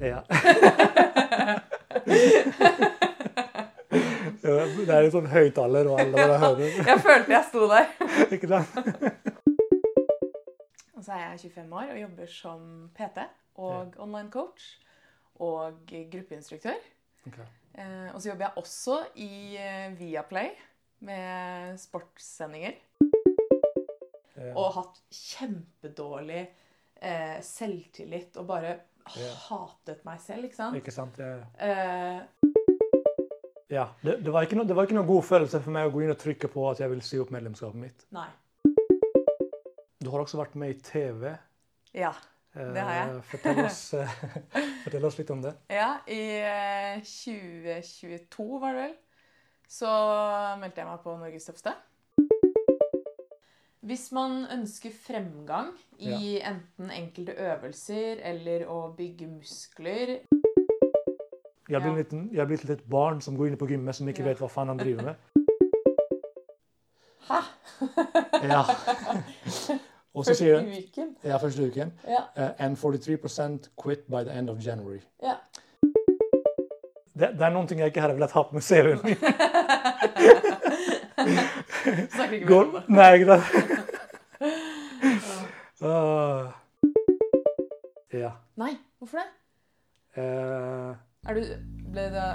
Ja. Det er en sånn høyttaler og alle bare hører. Jeg følte jeg sto der. Ikke sant? Og så er jeg 25 år og jobber som PT og online coach og gruppeinstruktør. Okay. Eh, og så jobber jeg også i eh, Viaplay med sportssendinger. Ja. Og hatt kjempedårlig eh, selvtillit og bare. Hatet meg selv, ikke sant? Ikke sant? Ja. Eh, ja. Det, det, var ikke noe, det var ikke noe god følelse for meg å gå inn og trykke på at jeg vil si opp medlemskapet mitt. nei. Du har også vært med i TV. Ja. Eh, Det har jeg. Fortell oss, eh, fortell oss litt om det. Ja, i eh, 2022 var det vel, så meldte jeg meg på Norges tøffeste. Hvis man ønsker fremgang i enten enkelte øvelser eller å bygge muskler Jeg blir, Ja. litt, jeg er blitt litt et barn som går inn på gymmet som ikke Ja. vet hva faen han driver med. Hæ? Ja. Og så sier uken. ja, første uken Ja. Uh, And 43% quit by the end of January. ja. Det, det er noen ting jeg ikke hadde villet ha på min. Snakker ikke med Går-. Nei, ikke Ah. ja. Nei, hvorfor det? Uh, Er du Ble det